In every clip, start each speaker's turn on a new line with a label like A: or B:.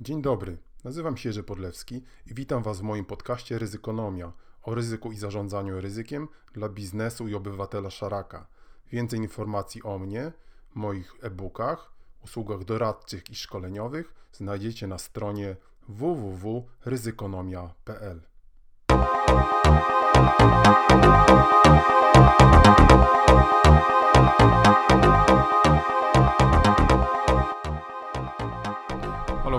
A: Dzień dobry, nazywam się Jerzy Podlewski i witam Was w moim podcaście Ryzykonomia o ryzyku i zarządzaniu ryzykiem dla biznesu i obywatela Szaraka. Więcej informacji o mnie, moich e-bookach, usługach doradczych i szkoleniowych znajdziecie na stronie www.ryzykonomia.pl. Halo,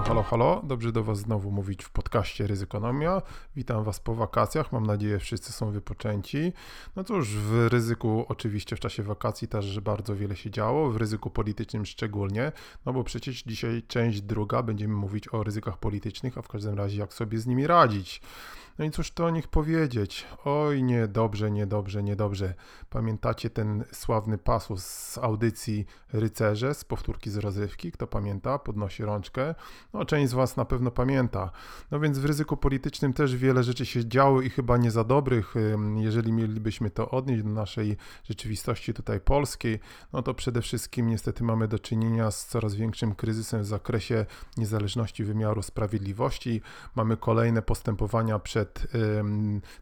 A: halo, halo. Dobrze do Was znowu mówić w podcaście Ryzykonomia. Witam Was po wakacjach. Mam nadzieję, wszyscy są wypoczęci. No cóż, w ryzyku oczywiście w czasie wakacji też bardzo wiele się działo, w ryzyku politycznym szczególnie, no bo przecież dzisiaj część druga będziemy mówić o ryzykach politycznych, a w każdym razie jak sobie z nimi radzić. No i cóż to o nich powiedzieć? Oj, niedobrze, niedobrze, niedobrze. Pamiętacie ten sławny pasus z audycji Rycerze, z powtórki z rozrywki? Kto pamięta? Podnosi rączkę. No, część z Was na pewno pamięta. No więc w ryzyku politycznym też wiele rzeczy się działo i chyba nie za dobrych. Jeżeli mielibyśmy to odnieść do naszej rzeczywistości tutaj polskiej, no to przede wszystkim niestety mamy do czynienia z coraz większym kryzysem w zakresie niezależności wymiaru sprawiedliwości. Mamy kolejne postępowania przed przed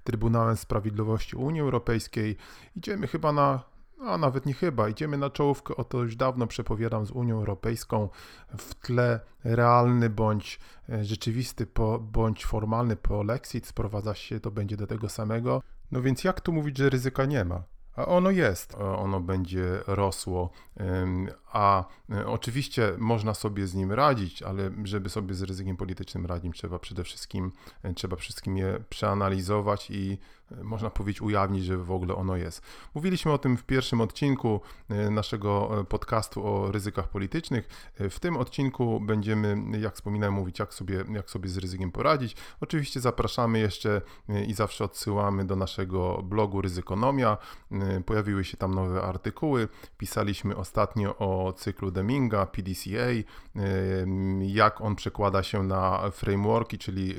A: Trybunałem Sprawiedliwości Unii Europejskiej. Idziemy chyba na a nawet nie chyba, idziemy na czołówkę, o to już dawno przepowiadam z Unią Europejską, w tle realny bądź e, rzeczywisty po, bądź formalny polexit sprowadza się, to będzie do tego samego. No więc jak tu mówić, że ryzyka nie ma? A ono jest, ono będzie rosło, a e, oczywiście można sobie z nim radzić, ale żeby sobie z ryzykiem politycznym radzić, trzeba przede wszystkim, e, trzeba wszystkim je przeanalizować i e, można powiedzieć ujawnić, że w ogóle ono jest. Mówiliśmy o tym w pierwszym odcinku naszego podcastu o ryzykach politycznych. W tym odcinku będziemy, jak wspominałem, mówić, jak sobie, jak sobie z ryzykiem poradzić. Oczywiście zapraszamy jeszcze i zawsze odsyłamy do naszego blogu Ryzykonomia. Pojawiły się tam nowe artykuły. Pisaliśmy ostatnio o cyklu Deminga, PDCA, jak on przekłada się na frameworki, czyli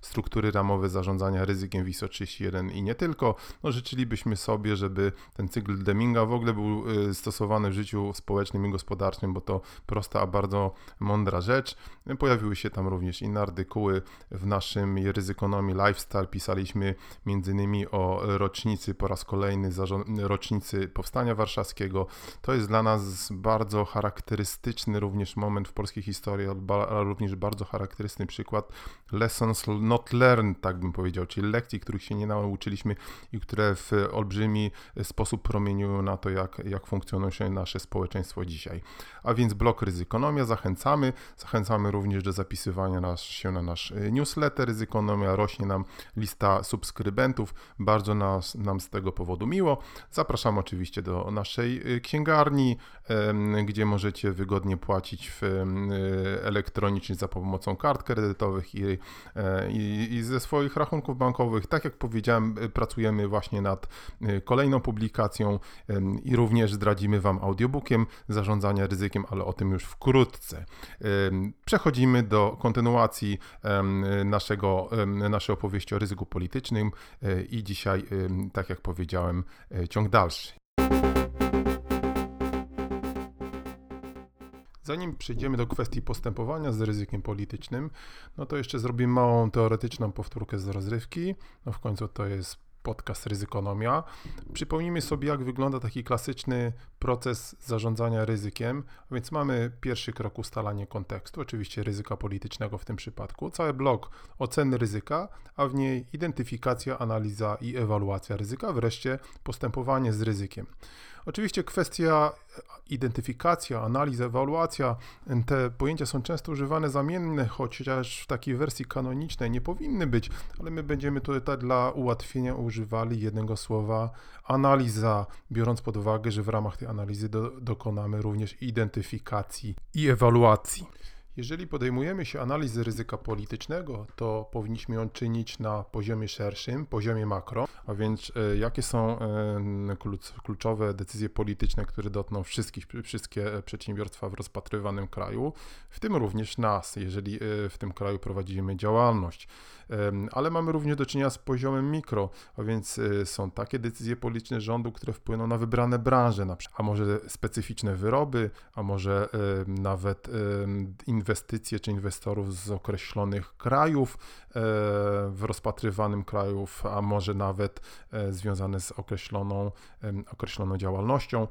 A: struktury ramowe zarządzania ryzykiem w ISO 31 i nie tylko. No, życzylibyśmy sobie, żeby ten cykl Deminga w ogóle był y, stosowany w życiu społecznym i gospodarczym, bo to prosta, a bardzo mądra rzecz. Pojawiły się tam również inne artykuły w naszym ryzykonomii lifestyle. Pisaliśmy m.in. o rocznicy po raz kolejny rocznicy Powstania Warszawskiego. To jest dla nas bardzo charakterystyczny również moment w polskiej historii, ale również bardzo charakterystyczny przykład lessons not learned, tak bym powiedział, czyli lekcji, których się nie nauczyliśmy i które w olbrzymi sposób promieniują na to, jak, jak funkcjonuje nasze społeczeństwo dzisiaj. A więc blok Ryzykonomia zachęcamy. Zachęcamy również do zapisywania nas, się na nasz newsletter Ryzykonomia. Rośnie nam lista subskrybentów. Bardzo nas, nam z tego powodu miło. Zapraszam oczywiście do naszej księgarni gdzie możecie wygodnie płacić w, elektronicznie za pomocą kart kredytowych i, e, i, i ze swoich rachunków bankowych. Tak jak powiedziałem, e, pracujemy właśnie nad e, kolejną publikacją i również zdradzimy Wam audiobookiem zarządzania ryzykiem, ale o tym już wkrótce. Przechodzimy do kontynuacji naszego, naszej opowieści o ryzyku politycznym i dzisiaj, tak jak powiedziałem, ciąg dalszy. Zanim przejdziemy do kwestii postępowania z ryzykiem politycznym, no to jeszcze zrobimy małą teoretyczną powtórkę z rozrywki. No w końcu to jest podcast Ryzykonomia. Przypomnijmy sobie, jak wygląda taki klasyczny proces zarządzania ryzykiem. Więc mamy pierwszy krok ustalanie kontekstu, oczywiście ryzyka politycznego w tym przypadku, cały blok oceny ryzyka, a w niej identyfikacja, analiza i ewaluacja ryzyka, wreszcie postępowanie z ryzykiem. Oczywiście kwestia identyfikacja, analiza, ewaluacja, te pojęcia są często używane zamienne, chociaż w takiej wersji kanonicznej nie powinny być, ale my będziemy tutaj dla ułatwienia używali jednego słowa analiza, biorąc pod uwagę, że w ramach tej analizy do, dokonamy również identyfikacji i ewaluacji. Jeżeli podejmujemy się analizy ryzyka politycznego, to powinniśmy ją czynić na poziomie szerszym, poziomie makro, a więc e, jakie są e, kluczowe decyzje polityczne, które dotkną wszystkich, wszystkie przedsiębiorstwa w rozpatrywanym kraju, w tym również nas, jeżeli e, w tym kraju prowadzimy działalność. Ale mamy również do czynienia z poziomem mikro, a więc e, są takie decyzje polityczne rządu, które wpłyną na wybrane branże, a może specyficzne wyroby, a może nawet inwestycje czy inwestorów z określonych krajów, w rozpatrywanym krajów, a może nawet związane z określoną, określoną działalnością.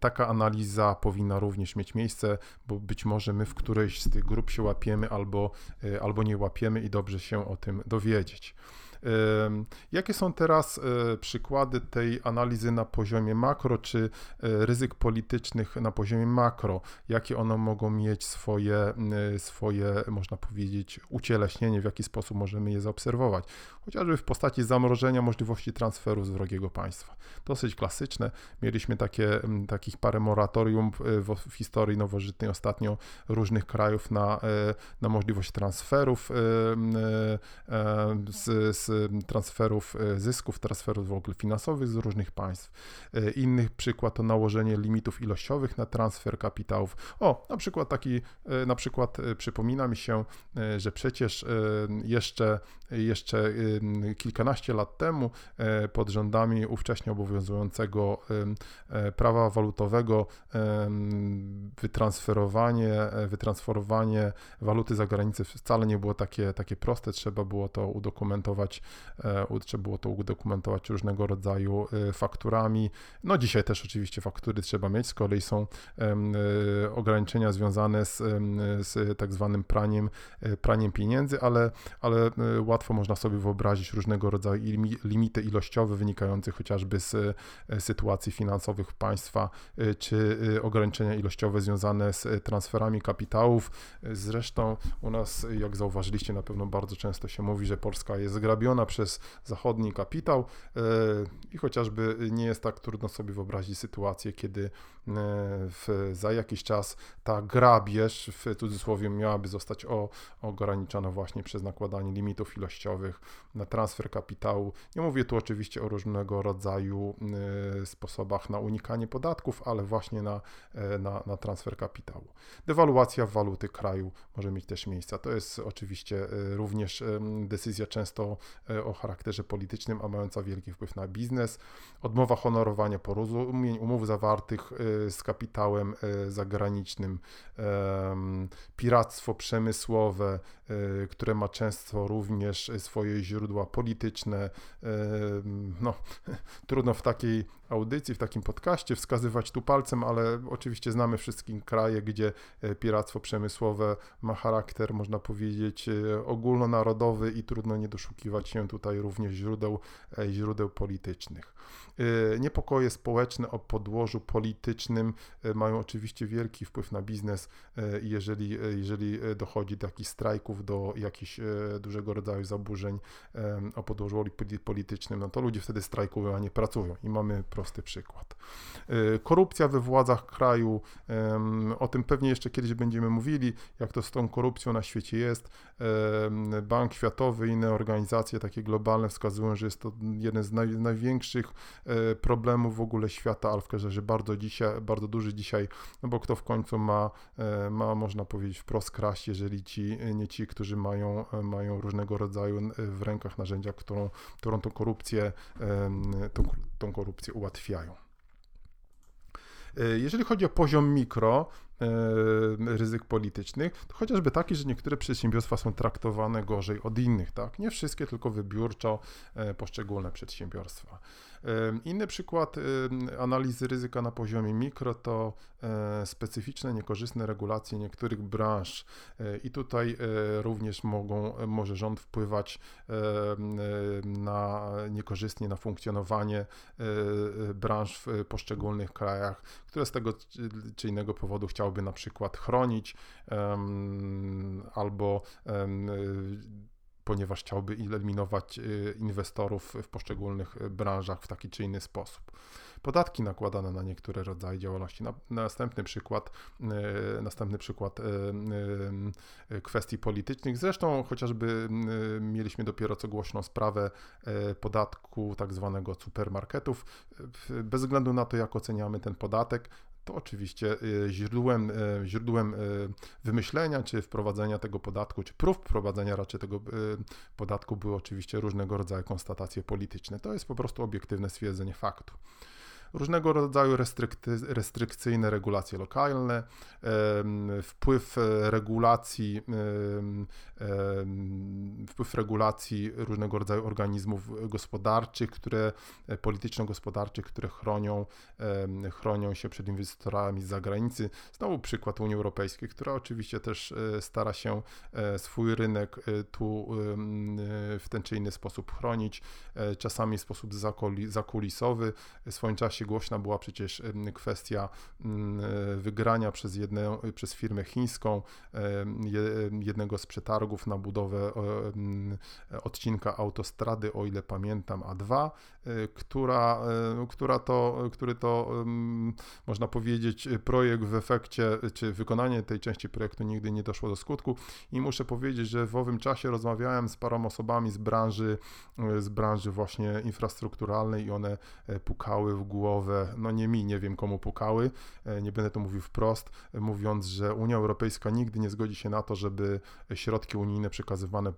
A: Taka analiza powinna również mieć miejsce, bo być może my w którejś z tych grup się łapiemy albo, albo nie łapiemy i dobrze się o tym dowiedzieć. Jakie są teraz e, przykłady tej analizy na poziomie makro, czy e, ryzyk politycznych na poziomie makro? Jakie one mogą mieć swoje, swoje, można powiedzieć, ucieleśnienie, w jaki sposób możemy je zaobserwować? Chociażby w postaci zamrożenia możliwości transferu z wrogiego państwa. Dosyć klasyczne. Mieliśmy takie, takich parę moratorium w, w historii nowożytnej ostatnio różnych krajów na, e, na możliwość transferów z, z transferów e, zysków, transferów w ogóle finansowych z różnych państw. E, inny przykład to nałożenie limitów ilościowych na transfer kapitałów. O, na przykład taki, e, na przykład przypomina mi się, że przecież jeszcze, jeszcze kilkanaście lat temu pod rządami ówcześnie obowiązującego prawa walutowego wytransferowanie, wytransferowanie waluty za granicę wcale nie było takie, takie proste, trzeba było to udokumentować trzeba było to udokumentować różnego rodzaju e, fakturami. No dzisiaj też oczywiście faktury trzeba mieć, z kolei są e, ograniczenia związane z, z tak zwanym praniem, praniem pieniędzy, ale, ale łatwo można sobie wyobrazić różnego rodzaju limity ilościowe wynikające chociażby z sytuacji finansowych państwa, czy ograniczenia ilościowe związane z transferami kapitałów. Zresztą u nas, jak zauważyliście, na pewno bardzo często się mówi, że Polska jest zgrabiona przez zachodni kapitał e, i chociażby nie jest tak trudno sobie wyobrazić sytuację, kiedy e, w, za jakiś czas ta grabież w cudzysłowie miałaby zostać o, ograniczona właśnie przez nakładanie limitów ilościowych na transfer kapitału. Nie mówię tu oczywiście o różnego rodzaju e, sposobach na unikanie podatków, ale właśnie na, na, na transfer kapitału. Dewaluacja waluty kraju może mieć też miejsce. To jest oczywiście również decyzja często o charakterze politycznym, a mająca wielki wpływ na biznes, odmowa honorowania porozumień, umów zawartych y, z kapitałem y, zagranicznym, piractwo przemysłowe, które ma często również swoje źródła polityczne. No, trudno w takiej audycji, w takim podcaście wskazywać tu palcem, ale oczywiście znamy wszystkie kraje, gdzie e, piractwo przemysłowe ma charakter, można powiedzieć, ogólnonarodowy i trudno nie doszukiwać się tutaj również źródeł, źródeł politycznych. Niepokoje społeczne o podłożu politycznym mają oczywiście wielki wpływ na biznes i jeżeli, jeżeli dochodzi do jakichś strajków, do jakichś dużego rodzaju zaburzeń o podłożu politycznym, no to ludzie wtedy strajkują, a nie pracują i mamy prosty przykład. Y, korupcja we władzach kraju, o tym pewnie jeszcze kiedyś będziemy mówili, jak to z tą korupcją na świecie jest. Bank Światowy i inne organizacje takie globalne wskazują, że jest to jeden z naj, największych problemów w ogóle świata, razie bardzo, dzisiaj, bardzo duży dzisiaj, no bo kto w końcu ma, e, ma można powiedzieć wprost kraść, jeżeli ci, nie ci, którzy mają, mają różnego rodzaju w rękach narzędzia, którą, którą tą korupcję, tą, tą korupcję ułatwiają. Jeżeli chodzi o poziom mikro, ryzyk politycznych, to chociażby taki, że niektóre przedsiębiorstwa są traktowane gorzej od innych, tak? Nie wszystkie, tylko wybiórczo poszczególne przedsiębiorstwa. E, inny przykład analizy ryzyka na poziomie mikro to specyficzne, niekorzystne regulacje niektórych branż. I tutaj również mogą, może rząd wpływać na niekorzystnie na funkcjonowanie branż w poszczególnych krajach, które z tego czy innego powodu chciałby na przykład chronić albo ponieważ chciałby eliminować y, inwestorów w poszczególnych branżach w taki czy inny sposób. Podatki nakładane na niektóre rodzaje działalności. Następny przykład, y, następny przykład y, kwestii politycznych. Zresztą chociażby mieliśmy dopiero co głośną sprawę podatku tak zwanego supermarketów. Bez względu na to, jak oceniamy ten podatek, to oczywiście y, źródłem, y, źródłem y, wymyślenia czy wprowadzenia tego podatku, czy prób wprowadzenia raczej tego podatku były oczywiście różnego rodzaju konstatacje polityczne. To jest po prostu obiektywne stwierdzenie faktu. Różnego rodzaju restrykcyjne regulacje lokalne, wpływ regulacji, wpływ regulacji różnego rodzaju organizmów gospodarczych, które polityczno-gospodarczych, które chronią, chronią się przed inwestorami z zagranicy. Znowu przykład Unii Europejskiej, która oczywiście też e, stara się e, swój rynek e, tu w ten czy inny sposób chronić, czasami w sposób zakulisowy. W swoim czasie głośna była przecież kwestia wygrania przez, jedną, przez firmę chińską jednego z przetargów na budowę odcinka autostrady, o ile pamiętam, A2, która, która to, który to można powiedzieć projekt w efekcie, czy wykonanie tej części projektu nigdy nie doszło do skutku. I muszę powiedzieć, że w owym czasie rozmawiałem z paroma osobami z branży, z branży właśnie infrastrukturalnej i one e, pukały w głowę, no nie mi, nie wiem komu pukały, e, nie będę to mówił wprost, mówiąc, że Unia Europejska nigdy nie zgodzi się na to, żeby środki unijne przekazywane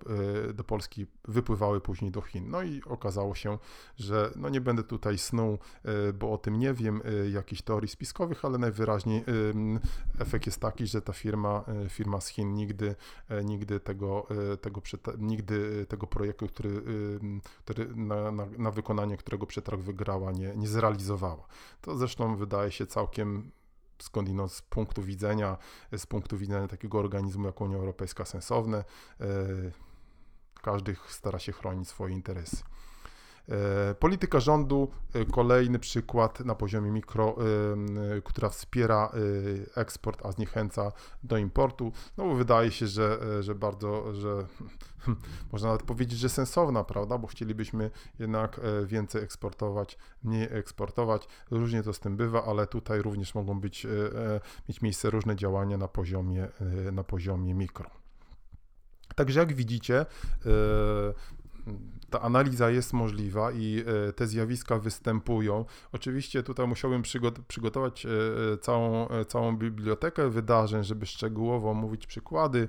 A: e, do Polski wypływały później do Chin. No i okazało się, że no nie będę tutaj snuł, bo o tym nie wiem, jakichś teorii spiskowych, ale najwyraźniej efekt jest taki, że ta firma, e, firma z Chin nigdy, e, nigdy tego, e, tego, nigdy tego projektu, który, który na, na, na wykonanie którego przetarg wygrała, nie, nie zrealizowała. To zresztą wydaje się całkiem skądinąd z punktu widzenia, z punktu widzenia takiego organizmu jak Unia Europejska sensowne. Każdy stara się chronić swoje interesy. E, polityka rządu, e, kolejny przykład na poziomie mikro, e, która wspiera eksport, a zniechęca do importu. No bo wydaje się, że, że bardzo, że można nawet powiedzieć, że sensowna, prawda, bo chcielibyśmy jednak więcej eksportować, mniej eksportować. Różnie to z tym bywa, ale tutaj również mogą być, mieć miejsce różne działania na poziomie, na poziomie mikro. Także jak widzicie, ta analiza jest możliwa i e, te zjawiska występują. Oczywiście tutaj musiałbym przygotować e, e, całą, całą bibliotekę wydarzeń, żeby szczegółowo mówić przykłady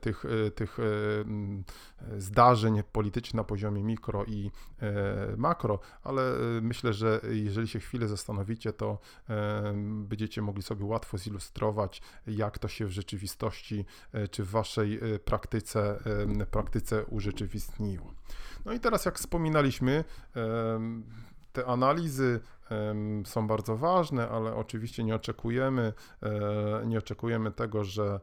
A: tych, tych zdarzeń politycznych na poziomie mikro i makro, ale myślę, że jeżeli się chwilę zastanowicie, to będziecie mogli sobie łatwo zilustrować, jak to się w rzeczywistości czy w waszej praktyce, praktyce urzeczywistniło. No i teraz, jak wspominaliśmy, te analizy są bardzo ważne, ale oczywiście nie oczekujemy, e, nie oczekujemy tego, że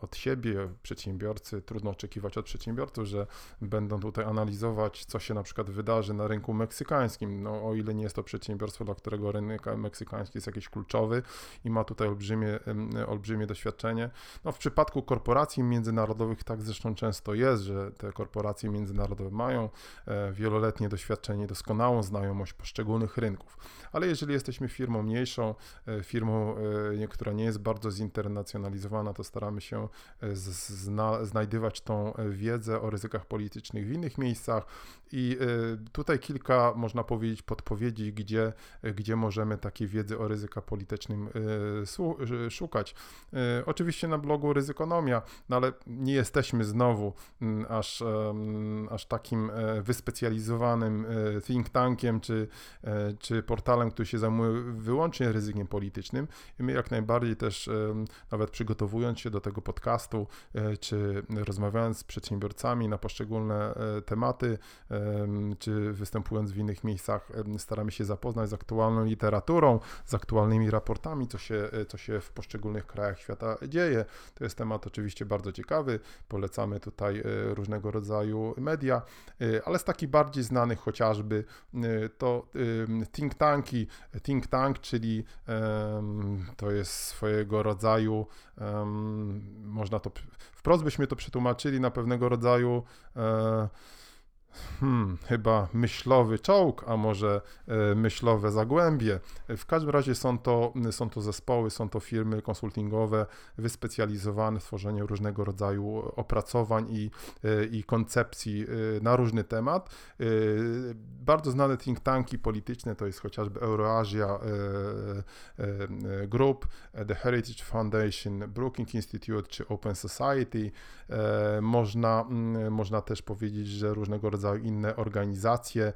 A: od siebie przedsiębiorcy, trudno oczekiwać od przedsiębiorców, że będą tutaj analizować, co się na przykład wydarzy na rynku meksykańskim, no o ile nie jest to przedsiębiorstwo, dla którego rynek meksykański jest jakiś kluczowy i ma tutaj olbrzymie, olbrzymie doświadczenie. No w przypadku korporacji międzynarodowych tak zresztą często jest, że te korporacje międzynarodowe mają e, wieloletnie doświadczenie, doskonałą znajomość poszczególnych rynków, rynków. Ale jeżeli jesteśmy firmą mniejszą, e, firmą, e, która nie jest bardzo zinternacjonalizowana, to staramy się e, zna, znajdywać tą wiedzę o ryzykach politycznych w innych miejscach i tutaj kilka, można powiedzieć, podpowiedzi, gdzie, gdzie możemy takiej wiedzy o ryzyka politycznym szukać. Oczywiście na blogu Ryzykonomia, no ale nie jesteśmy znowu mm, aż, aż takim wyspecjalizowanym think tankiem czy, czy portalem, który się zajmuje wyłącznie ryzykiem politycznym i my jak najbardziej też nawet przygotowując się do tego podcastu, e, czy rozmawiając z przedsiębiorcami na poszczególne e, tematy, czy występując w innych miejscach, staramy się zapoznać z aktualną literaturą, z aktualnymi raportami, co się, e, co się w poszczególnych krajach świata dzieje. To jest temat oczywiście bardzo ciekawy, polecamy tutaj różnego rodzaju media, ale z takich bardziej znanych chociażby to think tanki. Think tank, czyli to jest swojego rodzaju, można to, wprost byśmy to przetłumaczyli na pewnego rodzaju um, hmm, chyba myślowy czołg, a może e, myślowe zagłębie. W każdym razie są to, są to zespoły, są to firmy konsultingowe wyspecjalizowane w tworzeniu różnego rodzaju opracowań i, e, i koncepcji e, na różny temat. Bardzo znane think tanki polityczne to jest chociażby Euroasia Group, The Heritage Foundation, Brookings Institute czy Open Society. Można, można też powiedzieć, że różnego rodzaju rodzaju inne organizacje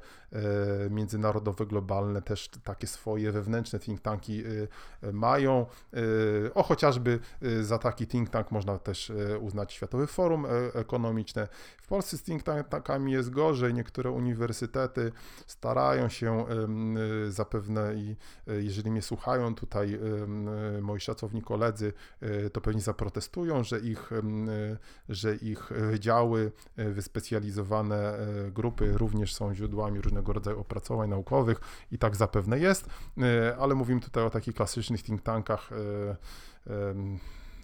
A: międzynarodowe, globalne, też takie swoje wewnętrzne think tanki mają. O chociażby za taki think tank można też uznać Światowy Forum Ekonomiczne. W Polsce z think tankami jest gorzej. Niektóre uniwersytety starają się zapewne i jeżeli mnie słuchają tutaj moi szacowni koledzy, to pewnie zaprotestują, że ich, że ich wydziały, wyspecjalizowane grupy również są źródłami różnego rodzaju opracowań naukowych i tak zapewne jest, ale mówimy tutaj o takich klasycznych think tankach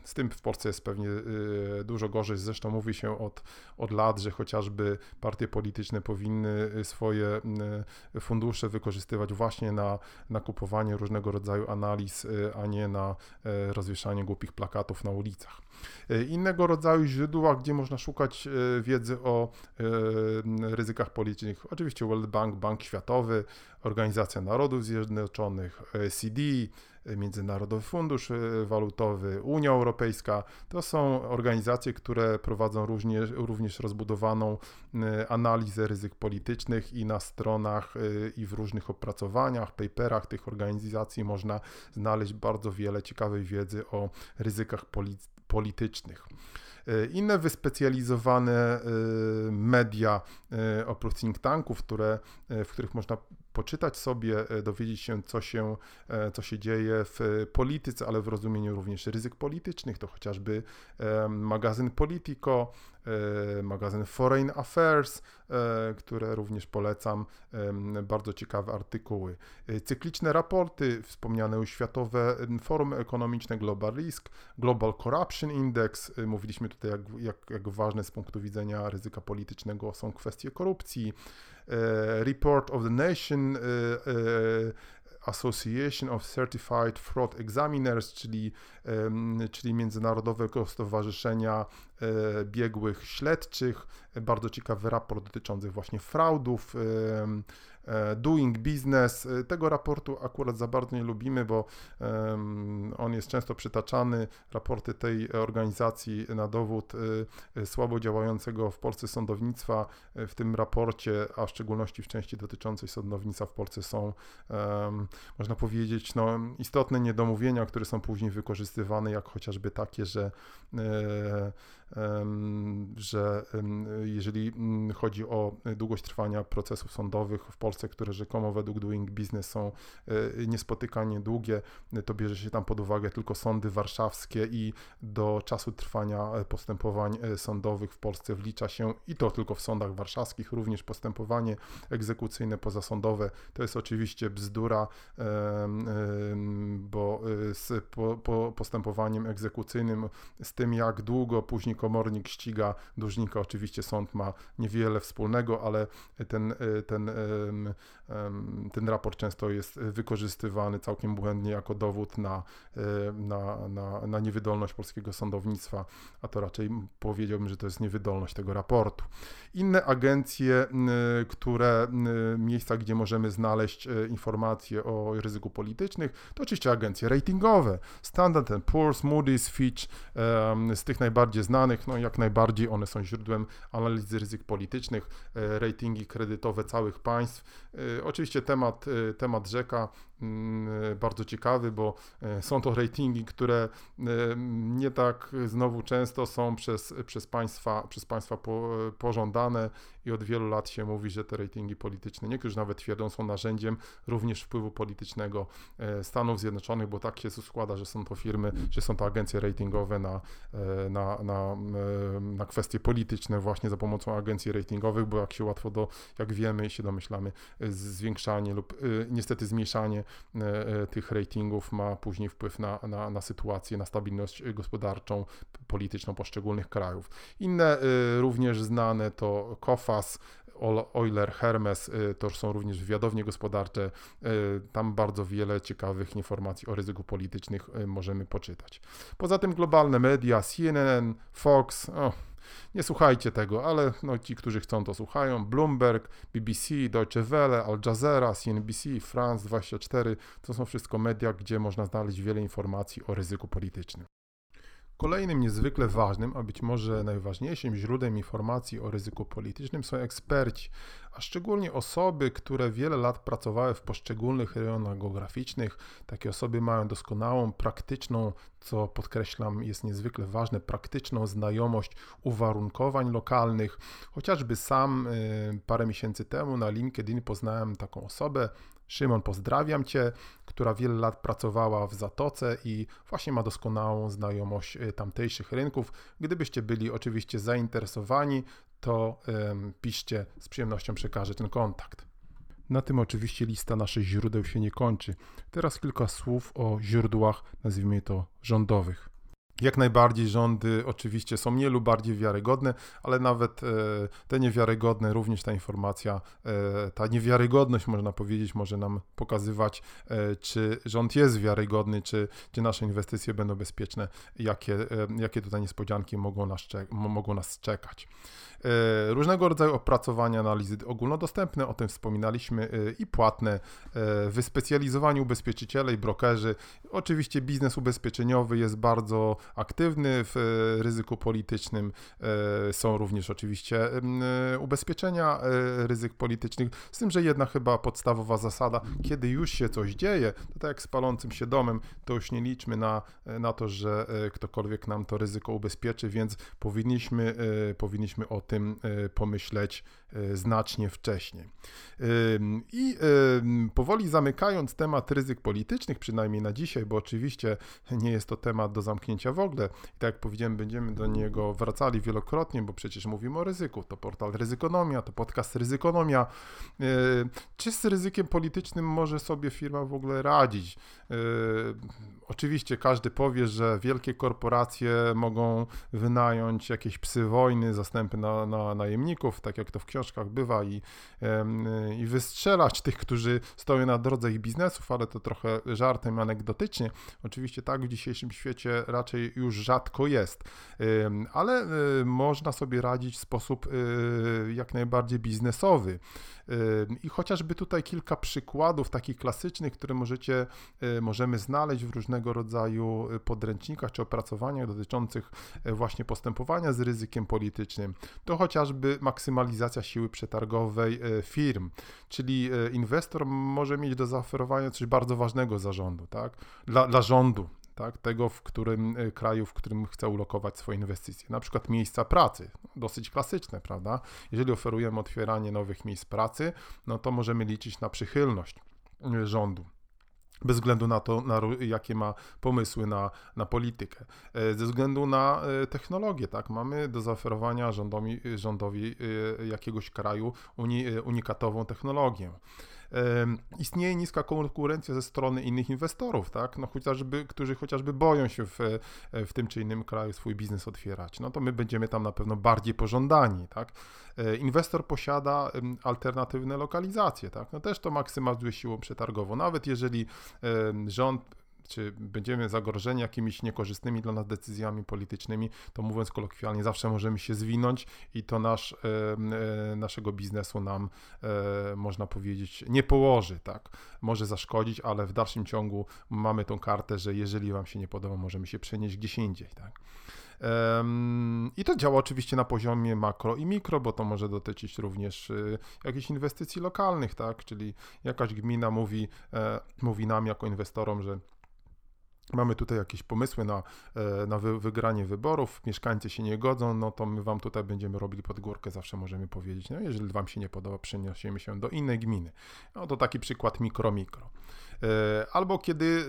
A: z tym w Polsce jest pewnie y, dużo gorzej. Zresztą mówi się od, od lat, że chociażby partie polityczne powinny swoje fundusze wykorzystywać właśnie na, na kupowanie różnego rodzaju analiz, a nie na rozwieszanie głupich plakatów na ulicach. Innego rodzaju źródła, gdzie można szukać wiedzy o ryzykach politycznych, oczywiście World Bank, Bank Światowy, Organizacja Narodów Zjednoczonych, CD, Międzynarodowy Fundusz e, Walutowy, Unia Europejska. To są organizacje, które prowadzą również, również rozbudowaną e, analizę ryzyk politycznych i na stronach e, i w różnych opracowaniach, paperach tych organizacji można znaleźć bardzo wiele ciekawej wiedzy o ryzykach politycznych. Inne wyspecjalizowane media oprócz think tanków, które, w których można poczytać sobie, e, dowiedzieć się, co się, e, co się dzieje w polityce, ale w rozumieniu również ryzyk politycznych, to chociażby magazyn Politico, e, magazyn Foreign Affairs, które również polecam, bardzo ciekawe artykuły. Cykliczne raporty, wspomniane już Światowe Forum Ekonomiczne Global Risk, Global Corruption Index, mówiliśmy tutaj, jak, jak, jak ważne z punktu widzenia ryzyka politycznego są kwestie korupcji, E, report of the Nation e, e, Association of Certified Fraud Examiners, czyli, czyli Międzynarodowego Stowarzyszenia Biegłych Śledczych. Bardzo ciekawy raport dotyczący właśnie fraudów, E, Doing Business. E, tego raportu akurat za bardzo nie lubimy, bo on jest często przytaczany. Raporty tej organizacji na dowód e, słabo działającego w Polsce sądownictwa. W tym raporcie, a w szczególności w części dotyczącej sądownictwa w Polsce są, można powiedzieć, no, istotne niedomówienia, które są później wykorzystywane, jak chociażby takie, że że jeżeli mm, chodzi o długość trwania procesów sądowych w Polsce, które rzekomo według Doing Business są e, niespotykanie długie, to bierze się tam pod uwagę tylko sądy warszawskie i do czasu trwania e, postępowań e, sądowych w Polsce wlicza się i to tylko w sądach warszawskich, również postępowanie egzekucyjne pozasądowe. To jest oczywiście bzdura, bo z postępowaniem egzekucyjnym, z tym jak długo później komornik ściga dłużnika. Oczywiście sąd ma niewiele wspólnego, ale ten, ten, ten raport często jest wykorzystywany całkiem błędnie jako dowód na, na, na, na niewydolność polskiego sądownictwa, a to raczej powiedziałbym, że to jest niewydolność tego raportu. Inne agencje, które, miejsca, gdzie możemy znaleźć e, informacje o ryzyku politycznych, to oczywiście agencje ratingowe. Standard Poor's, Moody's, Fitch, z tych najbardziej znanych no jak najbardziej one są źródłem analizy ryzyk politycznych, e, ratingi kredytowe całych państw. E, oczywiście temat, e, temat rzeka bardzo ciekawy, bo są to ratingi, które nie tak znowu często są przez, przez państwa, przez państwa pożądane i od wielu lat się mówi, że te ratingi polityczne, niektórzy nawet twierdzą, są narzędziem również wpływu politycznego Stanów Zjednoczonych, bo tak się składa, że są to firmy, że są to agencje ratingowe na, na, na na kwestie polityczne właśnie za pomocą agencji ratingowych, bo jak się łatwo do, jak wiemy i się domyślamy, zwiększanie lub niestety zmniejszanie tych ratingów ma później wpływ na, na, na sytuację, na stabilność gospodarczą, polityczną poszczególnych krajów. Inne również znane to COFAS, Euler, Hermes, to są również wywiadownie gospodarcze. Tam bardzo wiele ciekawych informacji o ryzyku politycznych możemy poczytać. Poza tym globalne media, CNN, Fox, nie słuchajcie tego, ale no, ci, którzy chcą, to słuchają. Bloomberg, BBC, Deutsche Welle, Al Jazeera, CNBC, France 24 to są wszystko media, gdzie można znaleźć wiele informacji o ryzyku politycznym. Kolejnym niezwykle ważnym, a być może najważniejszym źródłem informacji o ryzyku politycznym są eksperci, a szczególnie osoby, które wiele lat pracowały w poszczególnych rejonach geograficznych. Takie osoby mają doskonałą, praktyczną, co podkreślam jest niezwykle ważne, praktyczną znajomość uwarunkowań lokalnych. Chociażby sam y, parę miesięcy temu na LinkedIn poznałem taką osobę, Szymon, pozdrawiam Cię, która wiele lat pracowała w Zatoce i właśnie ma doskonałą znajomość y, tamtejszych rynków. Gdybyście byli oczywiście zainteresowani, to piszcie, z przyjemnością przekażę ten kontakt. Na tym oczywiście lista naszych źródeł się nie kończy. Teraz kilka słów o źródłach, nazwijmy to rządowych. Jak najbardziej rządy oczywiście są mniej lub bardziej wiarygodne, ale nawet e, te niewiarygodne, również ta informacja, e, ta niewiarygodność można powiedzieć, może nam pokazywać, e, czy rząd jest wiarygodny, czy, czy nasze inwestycje będą bezpieczne, jakie, jakie tutaj niespodzianki mogą nas, mogą nas czekać. Różnego rodzaju opracowania, analizy ogólnodostępne, o tym wspominaliśmy, i płatne, wyspecjalizowani ubezpieczyciele i brokerzy. Oczywiście biznes ubezpieczeniowy jest bardzo aktywny w e, ryzyku politycznym. E, są również oczywiście e, ubezpieczenia ryzyk politycznych, z tym, że jedna chyba podstawowa zasada, kiedy już się coś dzieje, to tak jak z palącym się domem, to już nie liczmy na, na to, że ktokolwiek nam to ryzyko ubezpieczy, więc powinniśmy, powinniśmy o tym pomyśleć znacznie wcześniej. I powoli zamykając temat ryzyk politycznych, przynajmniej na dzisiaj, bo oczywiście nie jest to temat do zamknięcia w ogóle. I tak jak powiedziałem, będziemy do niego wracali wielokrotnie, bo przecież mówimy o ryzyku. To portal Ryzykonomia, to podcast Ryzykonomia. E, czy z ryzykiem politycznym może sobie firma w ogóle radzić? E, oczywiście każdy powie, że wielkie korporacje mogą wynająć jakieś psy wojny, zastępy na, na najemników, tak jak to w książkach bywa, i, i wystrzelać tych, którzy stoją na drodze ich biznesów, ale to trochę żartem anegdotycznie. Oczywiście tak w dzisiejszym świecie raczej już rzadko jest, ale y, można sobie radzić w sposób y, jak najbardziej biznesowy. I chociażby tutaj kilka przykładów takich klasycznych, które możecie, y, możemy znaleźć w różnego rodzaju podręcznikach czy opracowaniach dotyczących właśnie postępowania z ryzykiem politycznym, to chociażby maksymalizacja siły przetargowej firm, czyli inwestor może mieć do zaoferowania coś bardzo ważnego zarządu, tak? Dla, dla rządu, tak, tego, w którym e, kraju, w którym chce ulokować swoje inwestycje. Na przykład miejsca pracy, dosyć klasyczne, prawda? Jeżeli oferujemy otwieranie nowych miejsc pracy, no to możemy liczyć na przychylność e, rządu bez względu na to, na, jakie ma pomysły na, na politykę. E, ze względu na technologię, tak, mamy do zaoferowania rządowi, rządowi jakiegoś kraju uni, unikatową technologię istnieje niska konkurencja ze strony innych inwestorów, tak? No chociażby, którzy chociażby boją się w, w tym czy innym kraju swój biznes otwierać. No to my będziemy tam na pewno bardziej pożądani, tak? E, inwestor posiada alternatywne lokalizacje, tak? No też to maksymalizuje siłą przetargową. Nawet jeżeli rząd czy będziemy zagrożeni jakimiś niekorzystnymi dla nas decyzjami politycznymi, to mówiąc kolokwialnie, zawsze możemy się zwinąć i to nasz, e, naszego biznesu nam, e, można powiedzieć, nie położy, tak? Może zaszkodzić, ale w dalszym ciągu mamy tą kartę, że jeżeli Wam się nie podoba, możemy się przenieść gdzieś indziej, tak? I to działa oczywiście na poziomie makro i mikro, bo to może dotyczyć również jakichś inwestycji lokalnych, tak? Czyli jakaś gmina mówi, e, mówi nam jako inwestorom, że mamy tutaj jakieś pomysły na, e, na wy, wygranie wyborów, mieszkańcy się nie godzą, no to my wam tutaj będziemy robili pod górkę, zawsze możemy powiedzieć, no jeżeli wam się nie podoba, przeniesiemy się do innej gminy. No to taki przykład mikro-mikro. E, albo kiedy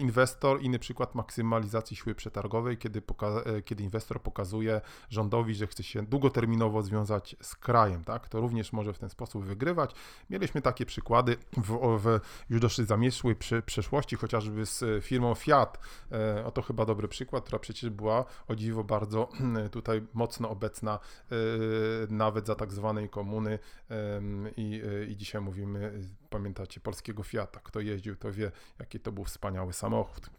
A: inwestor, inny przykład maksymalizacji siły przetargowej, kiedy, e, kiedy inwestor pokazuje rządowi, że chce się długoterminowo związać z krajem, tak? to również może w ten sposób wygrywać. Mieliśmy takie przykłady w, w już dosyć zamieszłej przeszłości, chociażby z firmą Fiat. E, oto chyba dobry przykład, która przecież była o dziwo bardzo tutaj mocno obecna nawet za tak zwanej komuny i, i dzisiaj mówimy pamiętacie polskiego Fiata. Kto jeździł, to wie, jaki to był wspaniały samochód.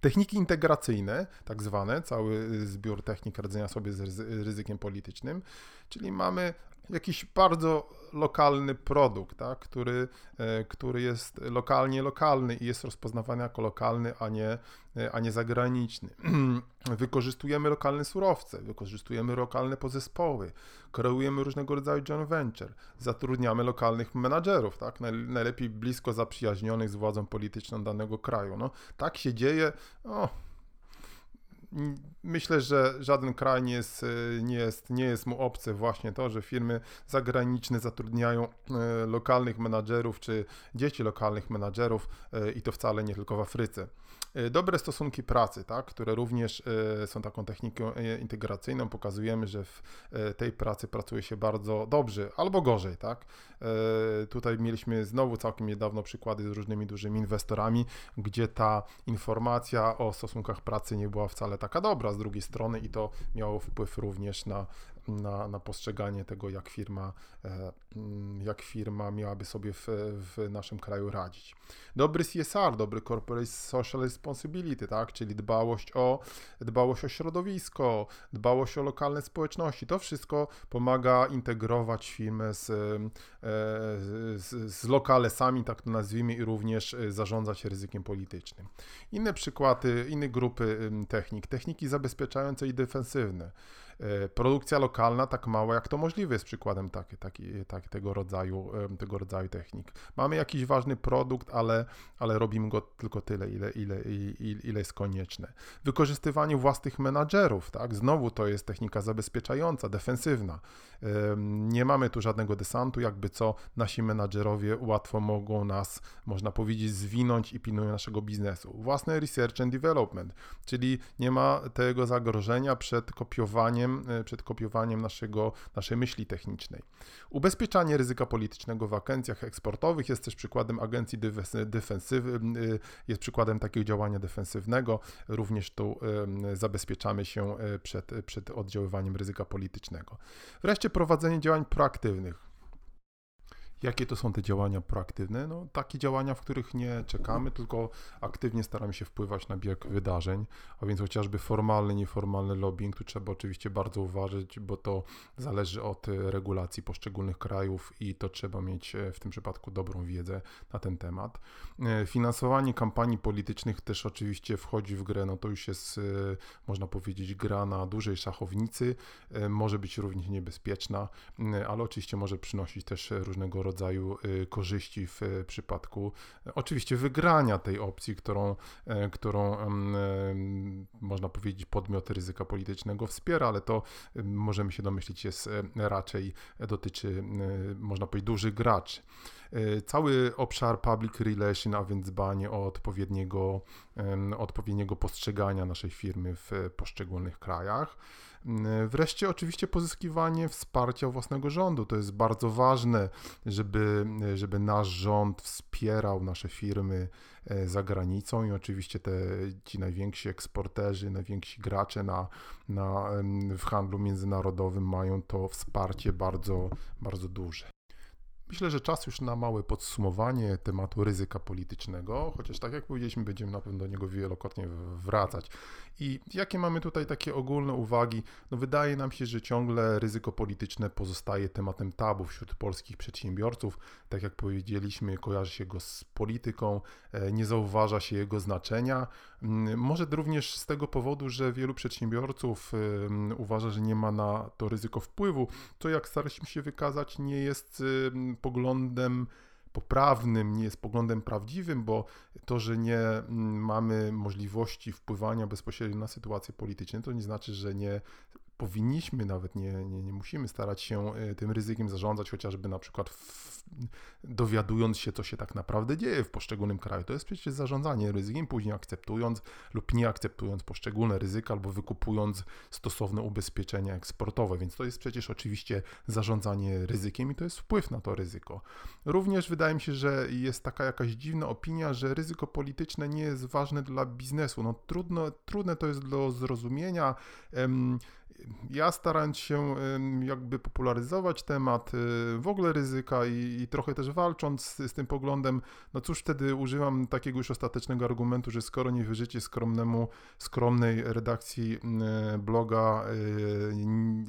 A: Techniki integracyjne, tak zwane, cały zbiór technik radzenia sobie z ryzykiem politycznym, czyli mamy jakiś bardzo lokalny produkt, tak, który, e, który jest lokalnie lokalny i jest rozpoznawany jako lokalny, a nie, e, a nie zagraniczny. Wykorzystujemy lokalne surowce, wykorzystujemy lokalne pozespoły, kreujemy różnego rodzaju joint venture, zatrudniamy lokalnych menadżerów, tak, najlepiej blisko zaprzyjaźnionych z władzą polityczną danego kraju. No, tak się dzieje. O, myślę, że żaden kraj nie jest, e, nie, jest, nie jest mu obce właśnie to, że firmy zagraniczne zatrudniają e, lokalnych menadżerów czy dzieci lokalnych menadżerów e, i to wcale nie tylko w Afryce. E, dobre stosunki pracy, tak, które również e, są taką techniką e, integracyjną. Pokazujemy, że w tej pracy pracuje się bardzo dobrze albo gorzej. Tak. Tutaj mieliśmy znowu całkiem niedawno przykłady z różnymi dużymi inwestorami, gdzie ta informacja o stosunkach pracy nie była wcale taka dobra z drugiej strony i to miało wpływ również na na, na postrzeganie tego, jak firma, e, mm, jak firma miałaby sobie w, w naszym kraju radzić. Dobry CSR, dobry Corporate Social Responsibility, tak? czyli dbałość o, dbałość o środowisko, dbałość o lokalne społeczności. To wszystko pomaga integrować firmę z, e, z, z lokalesami, tak to nazwijmy, i również e, zarządzać ryzykiem politycznym. Inne przykłady, inne grupy technik, techniki zabezpieczające i defensywne. E, produkcja lokalna tak mała jak to możliwe jest przykładem taki, taki, tego, rodzaju, tego rodzaju technik. Mamy jakiś ważny produkt, ale, ale robimy go tylko tyle, ile, ile, ile jest konieczne. Wykorzystywanie własnych menadżerów, tak? Znowu to jest technika zabezpieczająca, defensywna. Nie mamy tu żadnego desantu, jakby co nasi menadżerowie łatwo mogą nas, można powiedzieć, zwinąć i pilnują naszego biznesu. Własne research and development, czyli nie ma tego zagrożenia przed kopiowaniem e, przed kopiowaniem naszego, naszej myśli technicznej. Ubezpieczanie ryzyka politycznego w agencjach eksportowych jest też przykładem agencji defensywnej, jest przykładem takiego działania defensywnego. Również tu zabezpieczamy się e, przed, przed oddziaływaniem ryzyka politycznego. Wreszcie prowadzenie działań proaktywnych. Jakie to są te działania proaktywne? No, takie działania, w których nie czekamy, tylko aktywnie staramy się wpływać na bieg wydarzeń, a więc chociażby formalny, nieformalny lobbying, tu trzeba oczywiście bardzo uważać, bo to zależy od regulacji poszczególnych krajów i to trzeba mieć e, w tym przypadku dobrą wiedzę na ten temat. E, finansowanie kampanii politycznych też oczywiście wchodzi w grę, no to już jest, e, można powiedzieć, gra na dużej szachownicy, może być również niebezpieczna, ale oczywiście może przynosić też różnego rodzaju rodzaju y, korzyści w y, przypadku y, oczywiście wygrania tej opcji, którą, którą można powiedzieć podmiot ryzyka politycznego wspiera, ale to możemy się domyślić jest raczej dotyczy, można powiedzieć, dużych graczy. Cały obszar public relation, a więc dbanie o odpowiedniego, odpowiedniego postrzegania naszej firmy w poszczególnych krajach. Wreszcie oczywiście pozyskiwanie wsparcia własnego rządu. To jest bardzo ważne, żeby, żeby nasz rząd wspierał nasze firmy e, za granicą i oczywiście te, ci najwięksi eksporterzy, najwięksi gracze na, na, w handlu międzynarodowym mają to wsparcie bardzo, bardzo duże. Myślę, że czas już na małe podsumowanie tematu ryzyka politycznego, chociaż tak jak powiedzieliśmy, będziemy na pewno do niego wielokrotnie wracać. I jakie mamy tutaj takie ogólne uwagi? No wydaje nam się, że ciągle ryzyko polityczne pozostaje tematem tabu wśród polskich przedsiębiorców. Tak jak powiedzieliśmy, kojarzy się go z polityką, e, nie zauważa się jego znaczenia. Mm, może również z tego powodu, że wielu przedsiębiorców uważa, że nie ma na to ryzyko wpływu, co jak staraliśmy się wykazać, nie jest poglądem poprawnym, nie jest poglądem prawdziwym, bo to, że nie mm, mamy możliwości wpływania bezpośrednio na sytuację polityczną, to nie znaczy, że nie powinniśmy, nawet nie, nie, nie musimy starać się e, tym ryzykiem zarządzać, chociażby na przykład w, dowiadując się, co się tak naprawdę dzieje w poszczególnym kraju. To jest przecież zarządzanie ryzykiem, później akceptując lub nie akceptując poszczególne ryzyka albo wykupując stosowne ubezpieczenia eksportowe, więc to jest przecież oczywiście zarządzanie ryzykiem i to jest wpływ na to ryzyko. Również wydaje mi się, że jest taka jakaś dziwna opinia, że ryzyko polityczne nie jest ważne dla biznesu. No trudno, trudne to jest do zrozumienia ja starając się jakby popularyzować temat y, w ogóle ryzyka i, i trochę też walcząc z, z, tym poglądem, no cóż wtedy używam takiego już ostatecznego argumentu, że skoro nie wierzycie skromnemu, skromnej redakcji y, bloga,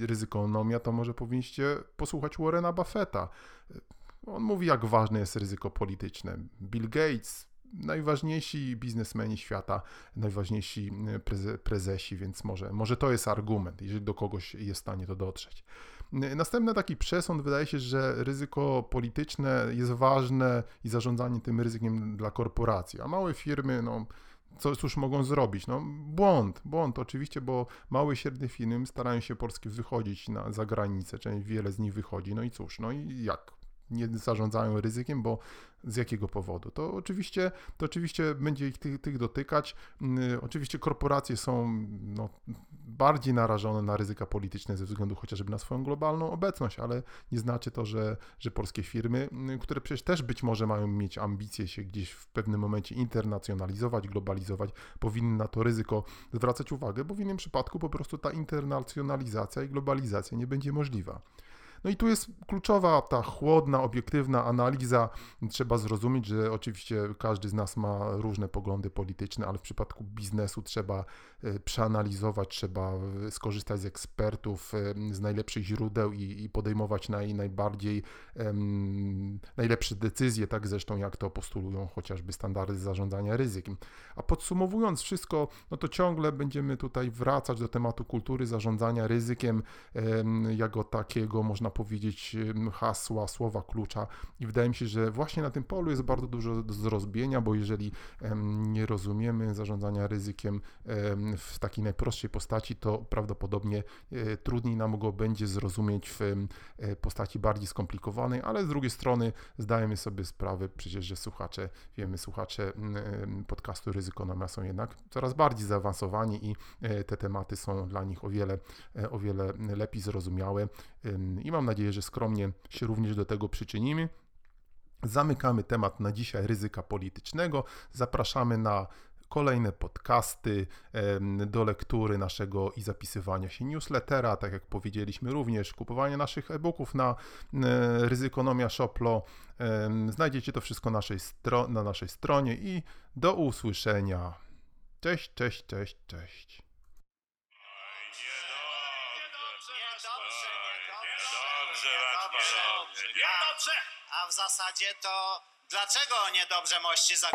A: y, ryzykonomia, to może powinniście posłuchać Warrena Buffetta. On mówi, jak ważne jest ryzyko polityczne. Bill Gates, najważniejsi biznesmeni świata, najważniejsi preze prezesi, więc może, może to jest argument, jeżeli do kogoś jest w stanie to dotrzeć. Następny taki przesąd wydaje się, że ryzyko polityczne jest ważne i zarządzanie tym ryzykiem dla korporacji, a małe firmy, no co cóż mogą zrobić? No, błąd, błąd oczywiście, bo małe średnie firmy starają się polskie wychodzić na, za granicę, część wiele z nich wychodzi, no i cóż, no i jak? Nie zarządzają ryzykiem, bo z jakiego powodu. To oczywiście, to oczywiście będzie ich tych, tych dotykać. Mm, oczywiście korporacje są no, bardziej narażone na ryzyka polityczne ze względu chociażby na swoją globalną obecność, ale nie znaczy to, że, że polskie firmy, mm, które przecież też być może mają mieć ambicje się gdzieś w pewnym momencie internacjonalizować, globalizować, powinny na to ryzyko zwracać uwagę, bo w innym przypadku po prostu ta internacjonalizacja i globalizacja nie będzie możliwa. No i tu jest kluczowa ta chłodna, obiektywna analiza. Trzeba zrozumieć, że oczywiście każdy z nas ma różne poglądy polityczne, ale w przypadku biznesu trzeba e, przeanalizować, trzeba e, skorzystać z ekspertów, e, z najlepszych źródeł i, podejmować naj, najbardziej um, najlepsze decyzje, tak zresztą jak to postulują chociażby standardy zarządzania ryzykiem. A podsumowując wszystko, no to ciągle będziemy tutaj wracać do tematu kultury zarządzania ryzykiem um, jako takiego, można można powiedzieć, hasła, słowa klucza. I wydaje mi się, że właśnie na tym polu jest bardzo dużo zrozbienia, bo jeżeli nie rozumiemy zarządzania ryzykiem w takiej najprostszej postaci, to prawdopodobnie e, trudniej nam go będzie zrozumieć w e, postaci bardziej skomplikowanej, ale z drugiej strony zdajemy sobie sprawę przecież, że słuchacze, wiemy, słuchacze podcastu Ryzykonomia są jednak coraz bardziej zaawansowani i e, te tematy są dla nich o wiele, o wiele lepiej zrozumiałe i mam mam nadzieję, że skromnie się również do tego przyczynimy. Zamykamy temat na dzisiaj ryzyka politycznego. Zapraszamy na kolejne podcasty do lektury naszego i zapisywania się newslettera, tak jak powiedzieliśmy również, kupowanie naszych e-booków na Ryzykonomia Shoplo. Znajdziecie to wszystko na naszej stronie i do usłyszenia. Cześć, cześć, cześć, cześć.
B: Niedobrze! A w zasadzie to dlaczego niedobrze mości za...